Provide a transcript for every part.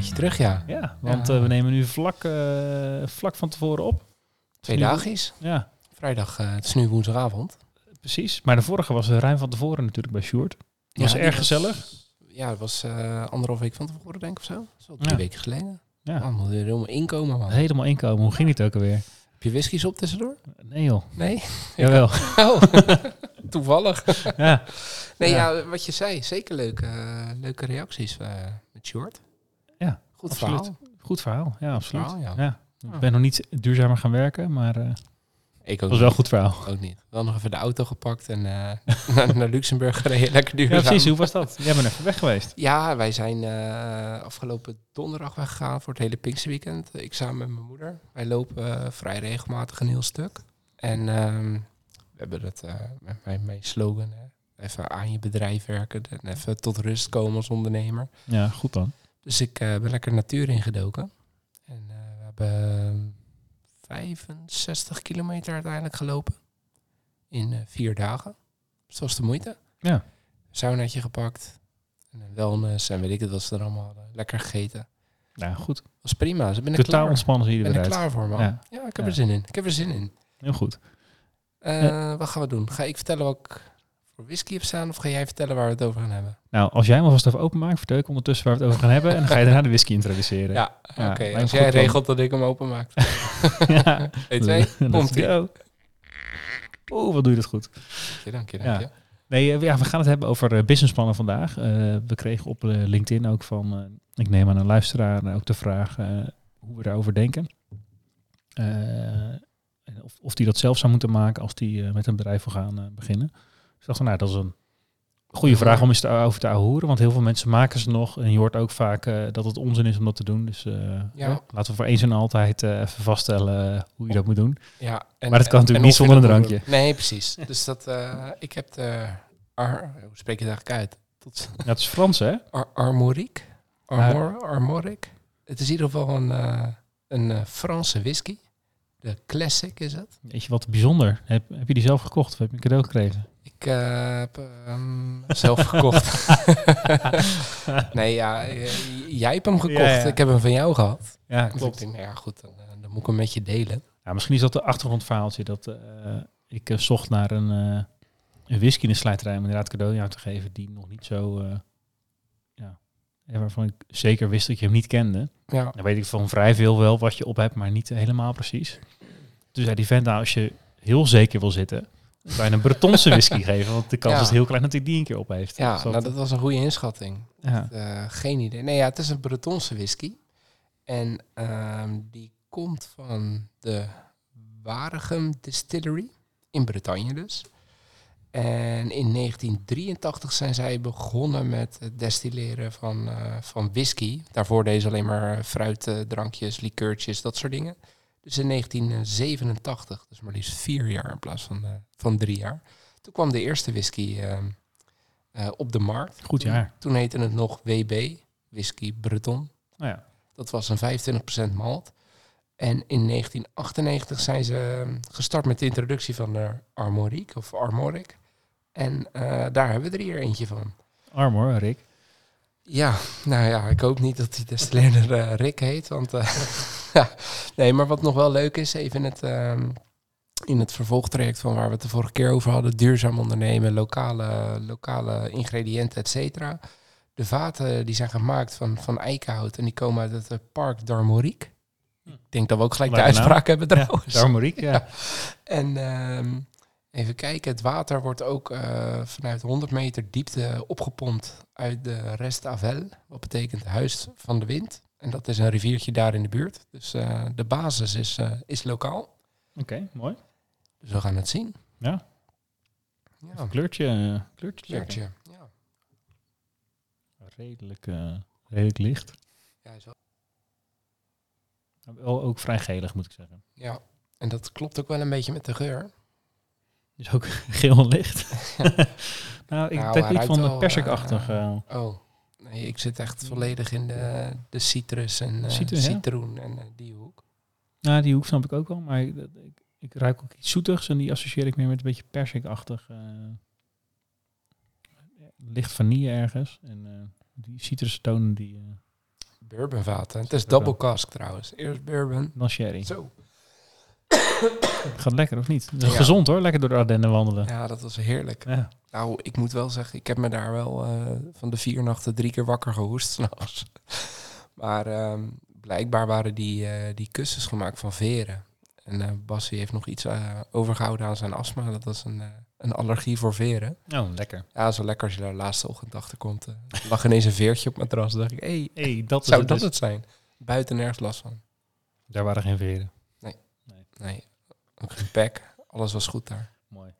Beetje terug, ja. Ja, want Ja. eh, we nemen nu vlak, eh, vlak van tevoren op. Twee Nu- dagies. Ja, Vrijdag, eh, het is nu woensdagavond. precies. Maar de vorige was ruim van tevoren natuurlijk bij Sjoerd. Was Ja, erg gezellig. Ja, het was anderhalf week van tevoren, denk ik, of zo. Is drie Ja. weken geleden. Ja. Er helemaal inkomen, man. helemaal inkomen. Hoe ging het ook alweer? Heb je whiskies op tussendoor? Nee joh, Nee? jawel. Oh, toevallig. Ja, Nee, Ja. wat je zei, zeker leuke, leuke reacties met Short. Goed absoluut. verhaal. goed verhaal. Ja, absoluut. Verhaal, ja. Ja. Ik ben nog niet duurzamer gaan werken, maar eh, het Ik ook was wel een goed verhaal. Ook niet. Wel nog even de auto gepakt en eh, naar, naar Luxemburg gereden. Lekker duurzaam. Ja, precies. Hoe was dat? Jij bent even weg geweest. Ja, wij zijn eh, afgelopen donderdag weggegaan voor het hele Pinksterweekend. Ik samen met mijn moeder. Wij lopen vrij regelmatig een heel stuk. En ehm, we hebben het eh, met mijn, mijn slogan. Hè. Even aan je bedrijf werken en even tot rust komen als ondernemer. Ja, goed dan. Dus ik eh, ben lekker natuur ingedoken. En eh, we hebben 65 kilometer uiteindelijk gelopen. In eh, vier dagen. Dus dat was de moeite. Ja. Saunaatje gepakt. En een wellness en weet ik het wat ze er allemaal hadden. Lekker gegeten. Ja, goed. was prima. Ze ben ik Totaal ontspannen ben er klaar voor, man. Ja. Ja, ik heb Ja. er zin in. Ik heb er zin in. Heel goed. Wat gaan we doen? Ga ik vertellen wat ik voor whisky heb staan? Of ga jij vertellen waar we het over gaan hebben? Nou, als jij hem alvast even openmaakt, vertel ik ondertussen waar we het over gaan hebben. En dan ga je daarna de whisky introduceren. Ja, Ja, oké. me Als jij regelt dat ik hem openmaak. ja. 1, 2, Let's komt ie. Oeh, wat doe je dat goed. Dank je, dank je, Ja. dank je. Nee, eh, ja, we gaan het hebben over eh, businessplannen vandaag. Eh, we kregen op LinkedIn ook van, ik neem aan een luisteraar, ook de vraag hoe we daarover denken. En of, of die dat zelf zou moeten maken als die met een bedrijf wil gaan beginnen. Ik dacht van, nou, dat is een goede vraag om eens te, over te ahoeren. Want heel veel mensen maken ze nog. En je hoort ook vaak eh, dat het onzin is om dat te doen. Dus eh, Ja. laten we voor eens en altijd eh, even vaststellen hoe je dat moet doen. Ja, en, Maar dat kan natuurlijk en niet zonder een drankje. doen. Nee, precies. Dus dat, ik heb de, ar, hoe spreek je het eigenlijk uit? Tot, Ja, het is Frans, hè? ar, Armorique? Armor, Armoric? Het is in ieder geval een, een Franse whisky. De Classic is het. Weet je wat bijzonder? Heb, heb je die zelf gekocht of heb je een cadeau gekregen? Ik eh, heb hem zelf gekocht. nee, ja, eh, jij hebt hem gekocht. Ja, ja. Ik heb hem van jou gehad. Ja, Dus ik denk, nou ja, goed, dan, eh, dan moet ik hem met je delen. Ja, misschien is dat de achtergrondverhaaltje dat ik zocht naar een, een whisky in de slijterij om inderdaad cadeau aan te geven die nog niet zo, waarvan ik zeker wist dat je hem niet kende. Ja, Dan weet ik van vrij veel wel wat je op hebt, maar niet helemaal precies. Dus ja, die vent, nou, als je heel zeker wil zitten, kan je een Bretonse whisky geven, want de kans Ja. is heel klein dat hij die een keer op heeft. ja Dus nou, dat was een goede inschatting. ja. Eh, geen idee. Nee, ja, het is een Bretonse whisky. En ehm, die komt van de Waregem Distillery in Bretagne dus. En in 1983 zijn zij begonnen met het destilleren van, eh, van whisky. Daarvoor deden ze alleen maar fruitdrankjes, likeurtjes, dat soort dingen. Dus in 1987, dus maar liefst vier jaar in plaats van, eh, van drie jaar. Toen kwam de eerste whisky ehm, eh, op de markt. Goed jaar. Toen heette het nog WB, Whisky Breton. Nou ja, Dat was een 25% malt. En in 1998 zijn ze ehm, gestart met de introductie van de Armorique of Armoric. En eh, daar hebben we er hier eentje van. arm hoor, Rick. Ja, nou ja, ik hoop niet dat die destilleerder eh Rick heet. Want eh, ja, nee, maar wat nog wel leuk is, even in het, ehm, in het vervolgtraject van waar we het de vorige keer over hadden, duurzaam ondernemen, lokale, lokale ingrediënten, et cetera. De vaten die zijn gemaakt van, van eikenhout en die komen uit het Park d'Armorique. Ik denk dat we ook gelijk de naam. uitspraak hebben trouwens. Ja, Armoriek, ja. En ehm, even kijken, het water wordt ook eh, vanuit 100 meter diepte opgepompt uit de Rest Avel. Wat betekent huis van de wind. En dat is een riviertje daar in de buurt. Dus eh, de basis is, eh, is lokaal. Oké, mooi. Dus we gaan het zien. Ja, Ja, kleurtje, kleurtje, kleurtje. Ja. Redelijk, redelijk licht. Ja, is wel- Wel ook vrij gelig, moet ik zeggen. Ja, en dat klopt ook wel een beetje met de geur. Is ook geel licht. nou, ik Nou, niet ruikt van de persikachtig. eh, Oh, nee, ik zit echt volledig in de, de citrus en Citrus, ja? citroen en eh, die hoek. nou, die hoek snap ik ook wel. Maar ik, ik, ik ruik ook iets zoetigs. En die associeer ik meer met een beetje persikachtig. licht vanille ergens. En die citrustonen die... Bourbonvaten. Het is double cask trouwens. Eerst bourbon. dan sherry. Zo. Gaat lekker of niet? Ja. Gezond hoor, lekker door de Ardennen wandelen. Ja, dat was heerlijk. Ja. Nou, ik moet wel zeggen, ik heb me daar wel eh, van de vier nachten drie keer wakker gehoest s'nachts. Maar ehm, blijkbaar waren die, eh, die kussens gemaakt van veren. En Bassie heeft nog iets eh, overgehouden aan zijn astma. Dat was een, een allergie voor veren. Oh, lekker. Ja, zo lekker als je daar de laatste ochtend achter komt. lag ineens een veertje op mijn matras. dacht ik, hé, hey, hey, dat zou het dat dus. het zijn? Buiten nergens last van. Daar waren geen veren. Nee, ook geen pek. Alles was goed daar. Mooi.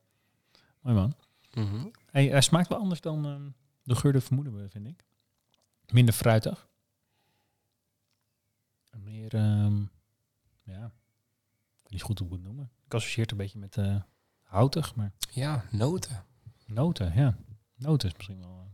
Mooi man. Mhm. Hey, hij smaakt wel anders dan ehm, de geur de vermoeden we, vind ik. Minder fruitig. En Meer, ehm, ja, ik weet niet goed hoe ik het noemen. Ik associeer het een beetje met eh, houtig, maar Ja, noten. noten, ja. Noten is misschien wel...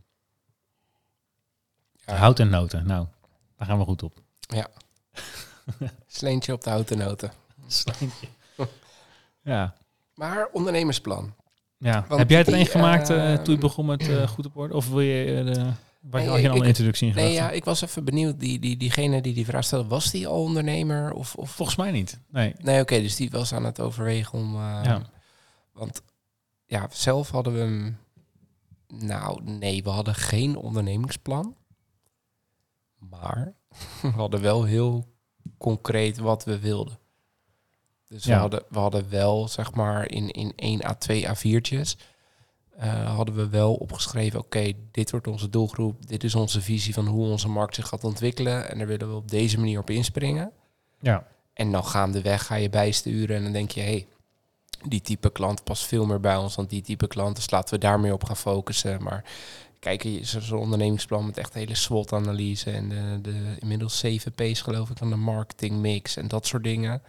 Ja, eh, Hout en noten, nou, daar gaan we goed op. Sleentje op de houten noten. ja. Maar ondernemersplan. ja. Want Heb jij het die, een gemaakt eh, ehm, toen je begon met eh, goed op orde? Of wil je, eh, de, waar Nee, had je al een introductie in Nee, ja, ik was even benieuwd. Die, die, diegene die die vraag stelde, was die al ondernemer? Of, of... Volgens mij niet. Nee. Nee, oké, dus die was aan het overwegen om... Ja. Want ja, zelf hadden we hem... Nou, nee, we hadden geen ondernemingsplan. Maar we hadden wel heel concreet wat we wilden. Dus we, hadden, we hadden wel, zeg maar, in, in 1 à 2 A4'tjes... eh, hadden we wel opgeschreven, oké, dit wordt onze doelgroep. Dit is onze visie van hoe onze markt zich gaat ontwikkelen. En daar willen we op deze manier op inspringen. Ja. En dan gaandeweg ga je bijsturen en dan denk je, hé, hey, die type klant past veel meer bij ons dan die type klant. Dus laten we daar meer op gaan focussen. Maar kijk, zo'n ondernemingsplan met echt hele SWOT-analyse en de, de inmiddels 7 P's geloof ik van de marketingmix en dat soort dingen.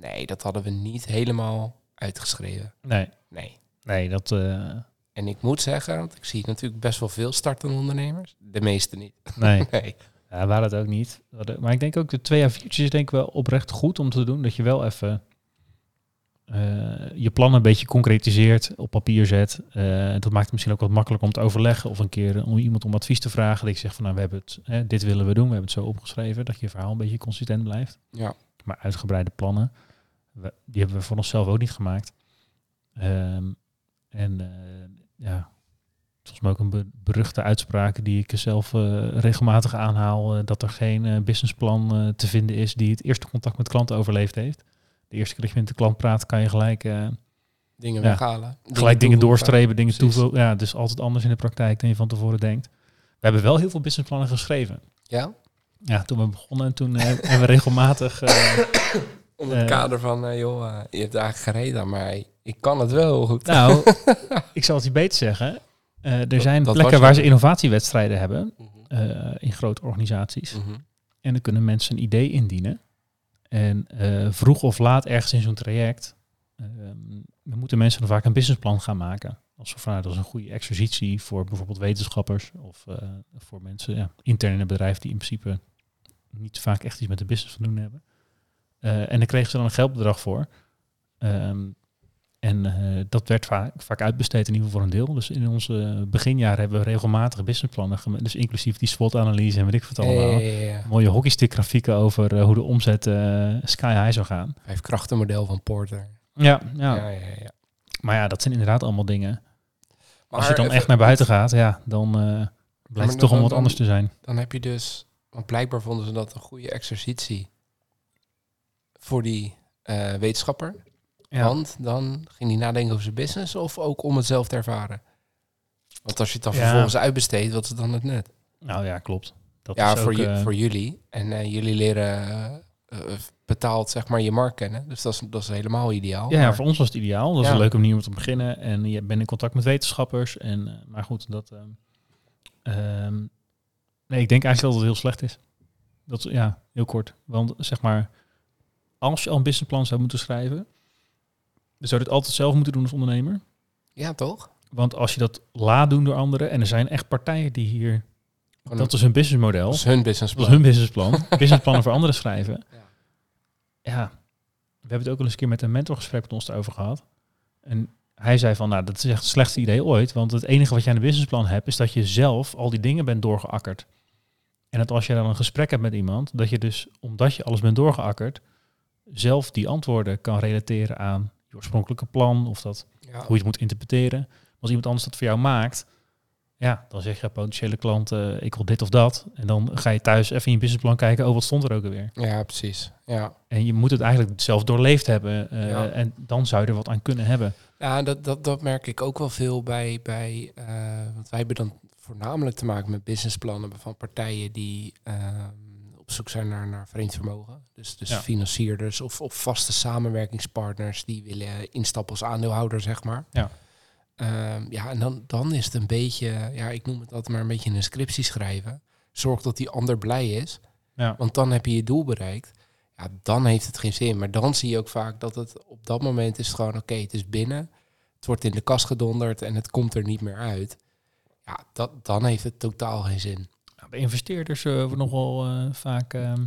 Nee, dat hadden we niet helemaal uitgeschreven. Nee. Nee. Nee, dat... eh, En ik moet zeggen, want ik zie natuurlijk best wel veel startende ondernemers. De meeste niet. nee. Nee. Ja, waren het ook niet. Maar ik denk ook de twee A4'tjes is denk ik wel oprecht goed om te doen. Dat je wel even eh, je plannen een beetje concretiseert, op papier zet. Eh, dat maakt het misschien ook wat makkelijker om te overleggen. Of een keer om iemand om advies te vragen. Dat je zegt van nou, we hebben het, hè, dit willen we doen. We hebben het zo opgeschreven. Dat je verhaal een beetje consistent blijft. Ja. Maar uitgebreide plannen, we- die hebben we voor onszelf ook niet gemaakt. Ehm, en eh, ja, volgens mij ook een be- beruchte uitspraak die ik zelf eh, regelmatig aanhaal, eh, dat er geen businessplan te vinden is die het eerste contact met klanten overleefd heeft. De eerste keer dat je met de klant praat, kan je gelijk, Dingen Ja. weghalen. gelijk dingen toevoegen. doorstrepen, dingen toevoegen. Ja, is altijd anders in de praktijk dan je van tevoren denkt. We hebben wel heel veel businessplannen geschreven. Ja? Ja, toen we begonnen en toen hebben we regelmatig... Onder het Eh. kader van, eh, joh, eh, je hebt eigenlijk gereden mij. Ik kan het wel heel goed. Nou, ik zal het je beter zeggen. Er Dat- zijn dat plekken waar ze innovatiewedstrijden hebben Mhm. in grote organisaties. Mhm. En dan kunnen mensen een idee indienen. En vroeg of laat ergens in zo'n traject, ehm, dan moeten mensen dan vaak een businessplan gaan maken. Als vanuit als een goede exercitie voor bijvoorbeeld wetenschappers of voor mensen ja, intern in het bedrijf die in principe niet vaak echt iets met de business van doen hebben. Eh, en dan kregen ze dan een geldbedrag voor. Ehm, en eh, dat werd vaak, vaak uitbesteed in ieder geval voor een deel. Dus in onze beginjaren hebben we regelmatig businessplannen gemaakt. Dus inclusief die SWOT-analyse en weet ik wat allemaal. Mooie hockeystick grafieken over eh, hoe de omzet sky high zou gaan. Vijf krachtenmodel van Porter. Ja, ja. Ja, ja, ja. maar ja, dat zijn inderdaad allemaal dingen. Als je Maar dan even- echt naar buiten gaat, ja, dan blijkt maar het toch om wat dan- anders te zijn. Dan heb je dus, want blijkbaar vonden ze dat een goede exercitie voor die eh, wetenschapper. Ja. Want dan ging hij nadenken over zijn business of ook om het zelf te ervaren. Want als je het dan Ja. vervolgens uitbesteedt, wat is dan het net? Nou ja, klopt. Dat ja, is voor, ook, eh, voor jullie. En eh, jullie leren betaald zeg maar je markt kennen. Dus dat is, dat is helemaal ideaal. ja, voor ons was het ideaal. Dat is Ja. een leuke manier om te beginnen. En je bent in contact met wetenschappers. En, maar goed, dat... ehm, ehm, nee, ik denk eigenlijk dat het heel slecht is. Dat, ja, heel kort. Want zeg maar, als je al een businessplan zou moeten schrijven, dan zou je het altijd zelf moeten doen als ondernemer. Ja, toch? Want als je dat laat doen door anderen, en er zijn echt partijen die hier, dat is hun businessmodel, dat is hun dat businessplan. is hun businessplan, businessplannen voor anderen schrijven. Ja. Ja, we hebben het ook al eens een keer met een mentorgesprek met ons erover gehad. En hij zei van, nou, dat is echt het slechtste idee ooit. Want het enige wat je aan een businessplan hebt, is dat je zelf al die dingen bent doorgeakkerd. En dat als je dan een gesprek hebt met iemand, dat je dus, omdat je alles bent doorgeakkerd, zelf die antwoorden kan relateren aan je oorspronkelijke plan of dat, Ja. hoe je het moet interpreteren. Als iemand anders dat voor jou maakt, ja, dan zeg je potentiële klant, eh, ik wil dit of dat. En dan ga je thuis even in je businessplan kijken, oh, wat stond er ook alweer? ja, precies. Ja. En je moet het eigenlijk zelf doorleefd hebben. eh, Ja. En dan zou je er wat aan kunnen hebben. Ja, dat, dat, dat merk ik ook wel veel bij, bij eh, want wij hebben dan voornamelijk te maken met businessplannen van partijen die ehm, op zoek zijn naar, naar vreemd vermogen. Dus, dus Ja. financierders of, of vaste samenwerkingspartnners die willen instappen als aandeelhouder, zeg maar. Ja. Ehm, ja, en dan, dan is het een beetje, ja, ik noem het altijd maar een beetje een scriptie schrijven. Zorg dat die ander blij is, Ja. want dan heb je je doel bereikt. Ja, dan heeft het geen zin. Maar dan zie je ook vaak dat het op dat moment is gewoon, oké, het is binnen. Het wordt in de kast gedonderd en het komt er niet meer uit. Ja, dat, dan heeft het totaal geen zin. Bij investeerders eh, wordt nog wel eh, vaak ehm,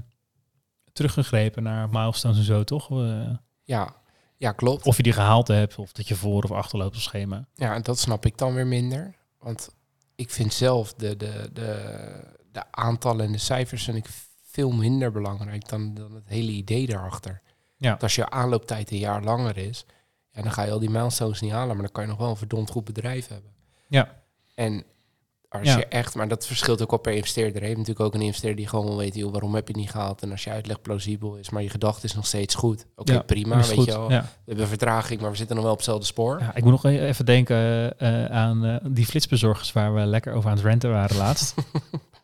teruggegrepen naar milestones en zo, toch? Eh, Ja, ja klopt. of je die gehaald hebt, of dat je voor of achterloopt op schema. Ja, en dat snap ik dan weer minder. Want ik vind zelf de, de, de, de aantallen en de cijfers vind ik veel minder belangrijk dan, dan het hele idee daarachter. Ja. Want als je aanlooptijd een jaar langer is, ja, dan ga je al die milestones niet halen, maar dan kan je nog wel een verdomd goed bedrijf hebben. Ja. En als Ja. je echt, maar dat verschilt ook wel per investeerder. Je hebt natuurlijk ook een investeerder die gewoon wil weten, joh, waarom heb je het niet gehaald? En als je uitleg plausibel is, maar je gedachte is nog steeds goed. Oké, Ja, prima, Dat weet goed. je wel. Ja. We hebben vertraging, maar we zitten nog wel op hetzelfde spoor. Ja, ik moet nog e- even denken eh, aan eh, die flitsbezorgers waar we lekker over aan het renten waren laatst.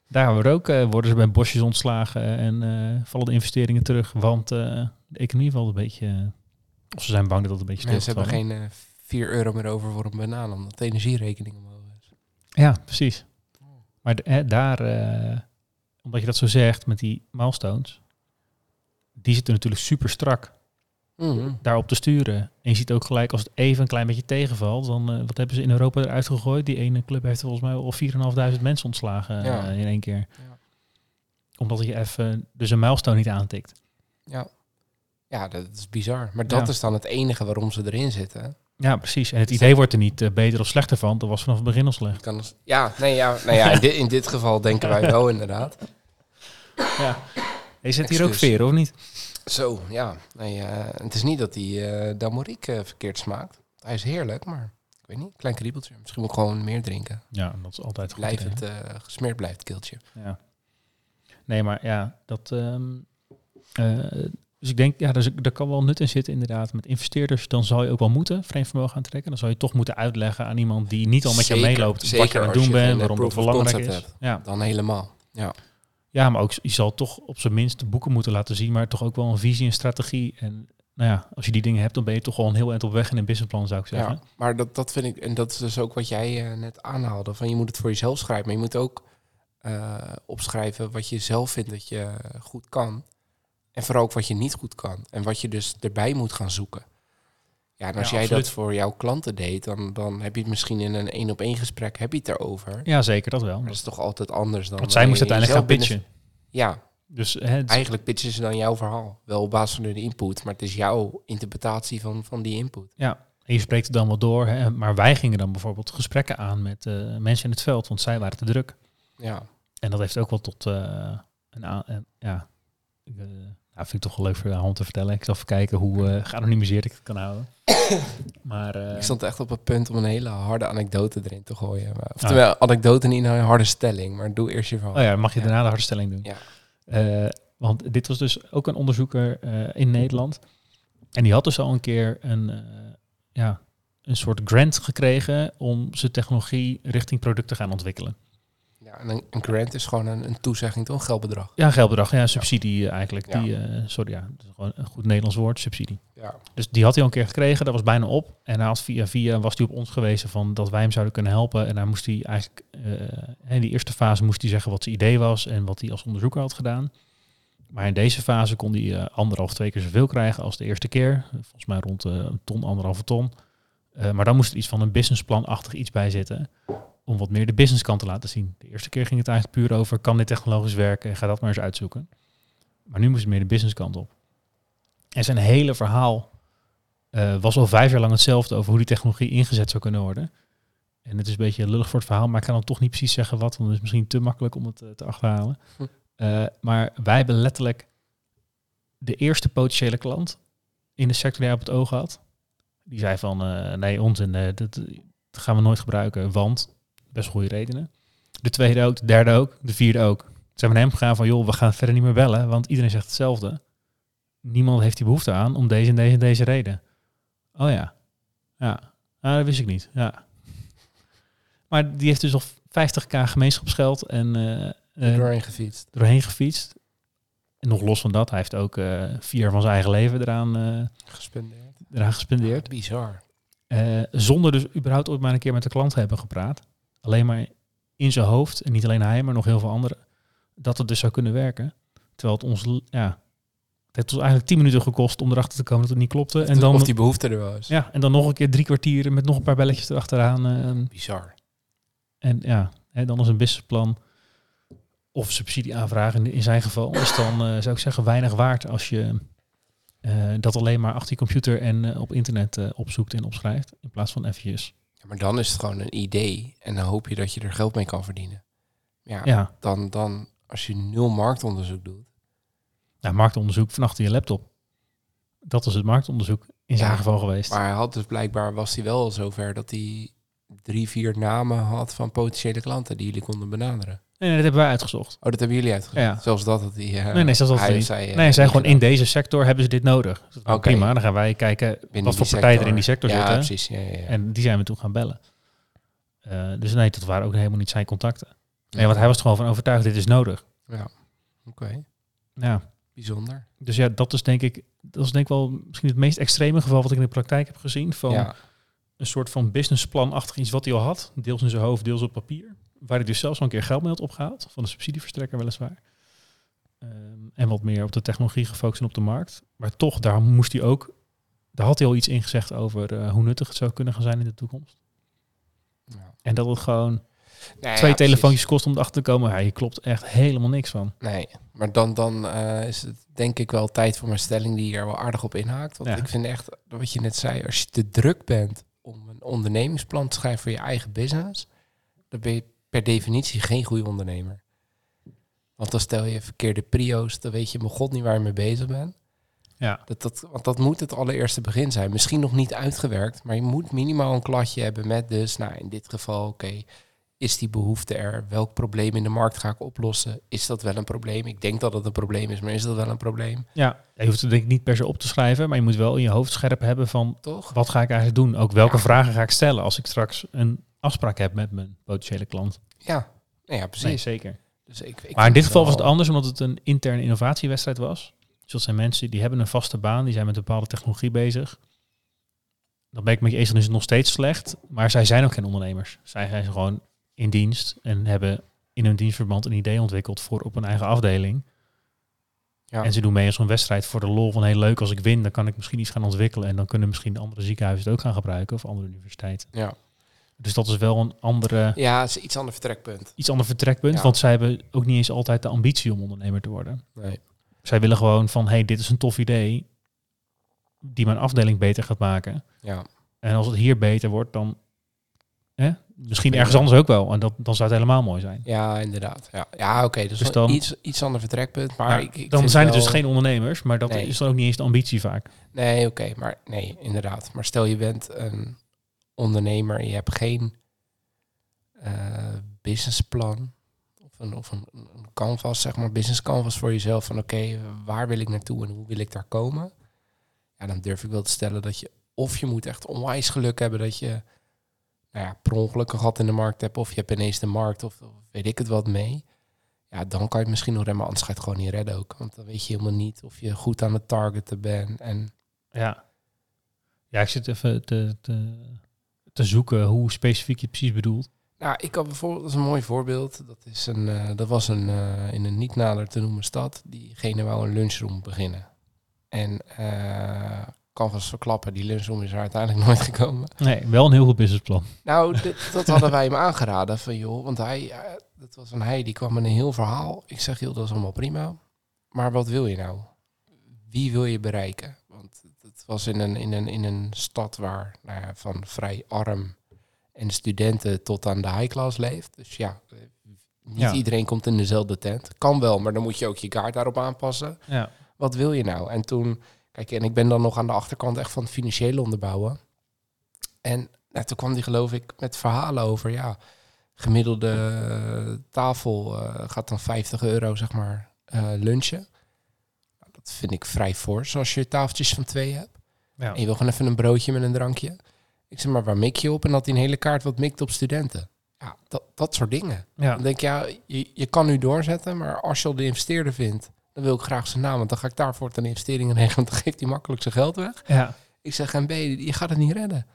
Daar hebben we ook, eh, worden ze bij bosjes ontslagen en eh, vallen de investeringen terug, want eh, de economie valt een beetje, eh, of ze zijn bang dat het een beetje stil Nee, ze hebben geen eh 4 euro meer over voor een banaan, omdat de energierekening omhoog. Ja, precies. Maar hè, daar, eh, omdat je dat zo zegt met die milestones, die zitten natuurlijk super strak Mhm. daarop te sturen. En je ziet ook gelijk als het even een klein beetje tegenvalt, dan eh, wat hebben ze in Europa eruit gegooid? Die ene club heeft volgens mij al 4.500 mensen ontslagen Ja. eh, in één keer. Ja. Omdat je even dus een milestone niet aantikt. Ja. ja, dat is bizar. Maar dat Ja. is dan het enige waarom ze erin zitten. Ja, precies. En het idee wordt er niet eh, beter of slechter van. Dat was vanaf het begin al slecht. Kan als- ja, nee, ja, nou ja in, dit, in dit geval denken wij wel inderdaad. Ja. Je zet hier ook veer, of niet? Zo, ja. Nee, eh, het is niet dat die eh Damorique eh, verkeerd smaakt. Hij is heerlijk, maar ik weet niet, klein kriebeltje. Misschien moet ik gewoon meer drinken. Ja, dat is altijd goed. Blijvend gesmeerd blijft keeltje. Ja. Nee, maar ja, dat... ehm, eh, dus ik denk, ja, dus, daar kan wel nut in zitten inderdaad. Met investeerders, dan zal je ook wel moeten vreemd vermogen aantrekken. Dan zal je toch moeten uitleggen aan iemand die niet al met Zeker, je meeloopt... wat je zeker aan het doen bent, waarom dat belangrijk is. hebt. Ja. Dan helemaal. Ja, ja, maar ook je zal toch op zijn minst de boeken moeten laten zien... maar toch ook wel een visie en strategie. En nou ja, als je die dingen hebt, dan ben je toch wel een heel eind op weg in een businessplan, zou ik zeggen. ja. maar dat, dat vind ik, en dat is dus ook wat jij eh, net aanhaalde. Van je moet het voor jezelf schrijven, maar je moet ook eh, opschrijven wat je zelf vindt dat je goed kan. En vooral ook wat je niet goed kan. En wat je dus erbij moet gaan zoeken. Ja, en als Ja, jij absoluut. dat voor jouw klanten deed, dan, dan heb je het misschien in een één op één gesprek heb je het erover. Ja, zeker, dat wel. Maar dat is toch altijd anders dan. Want zij moest uiteindelijk gaan pitchen. binnen- Ja, Dus het- eigenlijk pitchen ze dan jouw verhaal. Wel op basis van hun input, maar het is jouw interpretatie van, van die input. Ja, en je spreekt het dan wel door. Hè? Maar wij gingen dan bijvoorbeeld gesprekken aan met eh, mensen in het veld, want zij waren te druk. Ja, En dat heeft ook wel tot eh, een aan. Ja, nou, vind ik toch wel leuk voor om te vertellen. Ik zal even kijken hoe eh geanonimiseerd ik het kan houden. maar eh, ik stond echt op het punt om een hele harde anekdote erin te gooien. Maar, oftewel, anekdote niet een harde stelling, maar doe eerst je verhaal. oh ja, mag je Ja. daarna de harde stelling doen. Ja. Eh, want dit was dus ook een onderzoeker in Nederland. En die had dus al een keer een, ja, een soort grant gekregen om zijn technologie richting product te gaan ontwikkelen. Ja, en een, een grant is gewoon een, een toezegging, toch? Een geldbedrag. Ja, geldbedrag. Ja, subsidie eh, eigenlijk. Ja. Die, eh, sorry, ja, dat is gewoon een goed Nederlands woord, subsidie. Ja. Dus die had hij al een keer gekregen, dat was bijna op. En hij had via via was hij op ons gewezen van dat wij hem zouden kunnen helpen. En daar moest hij eigenlijk, eh, in die eerste fase moest hij zeggen wat zijn idee was en wat hij als onderzoeker had gedaan. Maar in deze fase kon hij anderhalf, twee keer zoveel krijgen als de eerste keer. Volgens mij rond een ton, anderhalve ton. Maar dan moest er iets van een businessplanachtig iets bij zitten. Om wat meer de businesskant te laten zien. De eerste keer ging het eigenlijk puur over, kan dit technologisch werken? Ga dat maar eens uitzoeken. Maar nu moest het meer de businesskant op. En zijn hele verhaal eh, was al vijf jaar lang hetzelfde over hoe die technologie ingezet zou kunnen worden. En het is een beetje lullig voor het verhaal, maar ik kan dan toch niet precies zeggen wat, want het is misschien te makkelijk om het eh, te achterhalen. Hm. Eh, maar wij hebben letterlijk de eerste potentiële klant in de sector die hij op het oog had. Die zei van, nee, onzin, dat, dat gaan we nooit gebruiken, want best goede redenen. De tweede ook, de derde ook, de vierde ook. Ze zijn naar hem gegaan van, joh, we gaan verder niet meer bellen, want iedereen zegt hetzelfde. Niemand heeft die behoefte aan om deze en deze en deze reden. Oh ja, ja, ah, dat wist ik niet, ja. Maar die heeft dus al 50k gemeenschapsgeld en eh, doorheen gefietst. doorheen gefietst. En nog los van dat, hij heeft ook eh, vier van zijn eigen leven eraan, eh, Gespendeerd. eraan gespendeerd. Bizar. Zonder dus überhaupt ooit maar een keer met de klant te hebben gepraat. Alleen maar in zijn hoofd, en niet alleen hij, maar nog heel veel anderen, dat het dus zou kunnen werken. Terwijl het ons, ja, het heeft ons eigenlijk tien minuten gekost om erachter te komen dat het niet klopte. En dan, of die behoefte er is. ja, en dan nog een keer drie kwartier met nog een paar belletjes erachteraan. eh, Bizar. en ja, hè, dan is een businessplan of subsidieaanvraag in, in zijn geval, is dan eh, zou ik zeggen weinig waard als je eh, dat alleen maar achter je computer en eh, op internet opzoekt en opschrijft, in plaats van eventjes. Ja, maar dan is het gewoon een idee en dan hoop je dat je er geld mee kan verdienen. Ja, Ja, Dan, dan als je nul marktonderzoek doet. nou, marktonderzoek van achter je laptop. Dat was het marktonderzoek in zijn Ja, geval geweest. Maar hij had dus blijkbaar was hij wel zover dat hij drie, vier namen had van potentiële klanten die jullie konden benaderen. Nee, nee, dat hebben wij uitgezocht. Oh, dat hebben jullie uitgezocht. Ja. Zelfs dat had hij. eh, nee, nee, zelfs dat hij niet. of zij, eh, nee, zij gewoon in deze sector hebben ze dit nodig. Dus dat Oké. Prima, dan gaan wij kijken Binnen wat voor die partijen er in die sector ja, zitten. precies. Ja, ja, ja. En die zijn we toen gaan bellen. Eh, dus nee, dat waren ook helemaal niet zijn contacten. Nee, want hij was er gewoon van overtuigd, dit is nodig. Ja, oké. Ja, Bijzonder. dus ja, dat is denk ik, dat is denk ik wel misschien het meest extreme geval wat ik in de praktijk heb gezien. Van een soort van businessplanachtig iets wat hij al had. Deels in zijn hoofd, deels op papier. Waar hij dus zelfs al een keer geld mee had opgehaald. Van de subsidieverstrekker weliswaar. Ehm, en wat meer op de technologie gefocust en op de markt. Maar toch, daar moest hij ook... Daar had hij al iets in gezegd over eh, hoe nuttig het zou kunnen gaan zijn in de toekomst. ja. En dat het gewoon Nee, twee ja, telefoontjes kost om erachter te komen. Ja, je klopt echt helemaal niks van. Nee, maar dan, dan eh, is het denk ik wel tijd voor mijn stelling die er wel aardig op inhaakt. Want Ja. ik vind echt, wat je net zei, als je te druk bent om een ondernemingsplan te schrijven voor je eigen business, dan ben je per definitie geen goede ondernemer. Want dan stel je verkeerde prio's, dan weet je mijn god niet waar je mee bezig bent. Ja. Dat, dat, want dat moet het allereerste begin zijn. Misschien nog niet uitgewerkt, maar je moet minimaal een kladje hebben met dus, nou in dit geval, oké, is die behoefte er? Welk probleem in de markt ga ik oplossen? Is dat wel een probleem? Ik denk dat het een probleem is, maar is dat wel een probleem? Ja, je hoeft het denk ik niet per se op te schrijven. Maar je moet wel in je hoofd scherp hebben van... Toch? Wat ga ik eigenlijk doen? Ook welke Ja. vragen ga ik stellen als ik straks een afspraak heb met mijn potentiële klant? Ja, nou ja, precies. Nee, zeker. Dus ik, ik Maar in dit geval was het anders omdat het een interne innovatiewedstrijd was. Dus dat zijn mensen die hebben een vaste baan, die zijn met een bepaalde technologie bezig. Dan ben ik met je eens, dan is het nog steeds slecht. Maar zij zijn ook geen ondernemers. Zij zijn gewoon in dienst en hebben in hun dienstverband een idee ontwikkeld voor op een eigen afdeling. Ja. En ze doen mee aan zo'n wedstrijd voor de lol van heel leuk als ik win, dan kan ik misschien iets gaan ontwikkelen. En dan kunnen misschien andere ziekenhuizen het ook gaan gebruiken of andere universiteiten. Ja. Dus dat is wel een andere, ja, het is iets ander vertrekpunt. iets ander vertrekpunt. Ja. Want zij hebben ook niet eens altijd de ambitie om ondernemer te worden. Nee. Zij willen gewoon van, hey, dit is een tof idee die mijn afdeling beter gaat maken. Ja. En als het hier beter wordt, dan hè, misschien ergens anders ook wel. En dat, dan zou het helemaal mooi zijn. Ja, inderdaad. Ja, ja oké. dus Dus dan iets, iets ander vertrekpunt. Maar ik, ik dan zijn het wel- dus geen ondernemers, maar dat Nee. is dan ook niet eens de ambitie vaak. Nee, oké. maar nee, inderdaad. Maar stel je bent een ondernemer en je hebt geen eh, businessplan. Of een, of een, canvas, zeg maar, business canvas voor jezelf. Van oké, waar wil ik naartoe en hoe wil ik daar komen? Ja, dan durf ik wel te stellen dat je... Of je moet echt onwijs geluk hebben dat je... Nou ja, per ongeluk een in de markt hebt. Of je hebt ineens de markt of, weet ik het wat mee. Ja, dan kan je misschien nog remmen. Anders ga je het gewoon niet redden ook. Want dan weet je helemaal niet of je goed aan het targeten bent. En Ja. Ja, ik zit even te, te zoeken hoe specifiek je het precies bedoelt. Nou, ik had bijvoorbeeld, dat is een mooi voorbeeld. Dat, is een, eh, dat was een, eh, in een niet nader te noemen stad. Diegene wou een lunchroom beginnen. En eh kan vast verklappen, die lunchroom is er uiteindelijk nooit gekomen. Nee, wel een heel goed businessplan. Nou, dit- dat hadden wij hem aangeraden van joh, want hij, dat was een hij, die kwam met een heel verhaal. Ik zeg joh, dat is allemaal prima. Maar wat wil je nou? Wie wil je bereiken? Was in een, in een, in een stad waar nou ja, van vrij arm en studenten tot aan de high class leeft. Dus ja, eh, niet Ja. iedereen komt in dezelfde tent. Kan wel, maar dan moet je ook je kaart daarop aanpassen Ja. wat wil je nou? En toen, kijk, en ik ben dan nog aan de achterkant echt van het financiële onderbouwen. En nou, toen kwam die geloof ik met verhalen over, ja, gemiddelde eh, tafel eh, gaat dan 50 euro, zeg maar, lunchen. Nou, dat vind ik vrij fors als je tafeltjes van twee hebt. Ja. En je wil gewoon even een broodje met een drankje. Ik zeg maar, waar mik je op? En dat hij een hele kaart wat mikt op studenten. Ja, dat, dat soort dingen. Ja. Dan denk ik, ja, je, je kan nu doorzetten, maar als je al de investeerder vindt, dan wil ik graag zijn naam, want dan ga ik daarvoor een investering in regelen, want dan geeft hij makkelijk zijn geld weg. ja. Ik zeg, en B, je gaat het niet redden.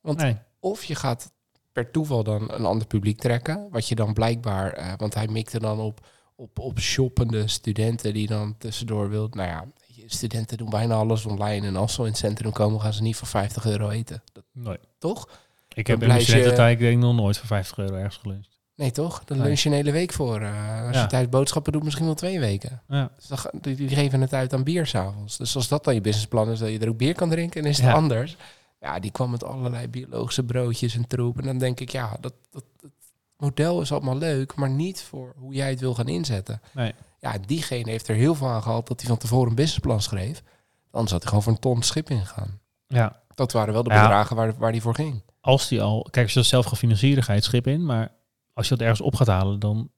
Want Nee. of je gaat per toeval dan een ander publiek trekken, wat je dan blijkbaar, eh, want hij mikte dan op, op, op shoppende studenten die dan tussendoor wil. Nou ja, je, studenten doen bijna alles online en als ze in het centrum komen, gaan ze niet voor 50 euro eten. Dat, Nee. toch? Ik heb in mijn studententijd denk ik nog nooit voor 50 euro ergens geluncht. Nee, toch? Dan Nee. lunch je een hele week voor. eh, als Ja. je thuis boodschappen doet, misschien wel twee weken. Ja. Dus dan, die, geven het uit aan bier s'avonds. Dus als dat dan je businessplan is, dat je er ook bier kan drinken, dan is het Ja. anders. Ja, die kwam met allerlei biologische broodjes en troep. En dan denk ik, ja, dat, dat, dat model is allemaal leuk, maar niet voor hoe jij het wil gaan inzetten. Nee. Ja, diegene heeft er heel veel aan gehad dat hij van tevoren een businessplan schreef. Anders had hij gewoon voor een ton schip ingegaan. ja. Dat waren wel de Ja. bedragen waar, waar die voor ging. Als die al... Kijk, als je dat zelf gaat financieren, ga je het schip in. Maar als je dat ergens op gaat halen, dan,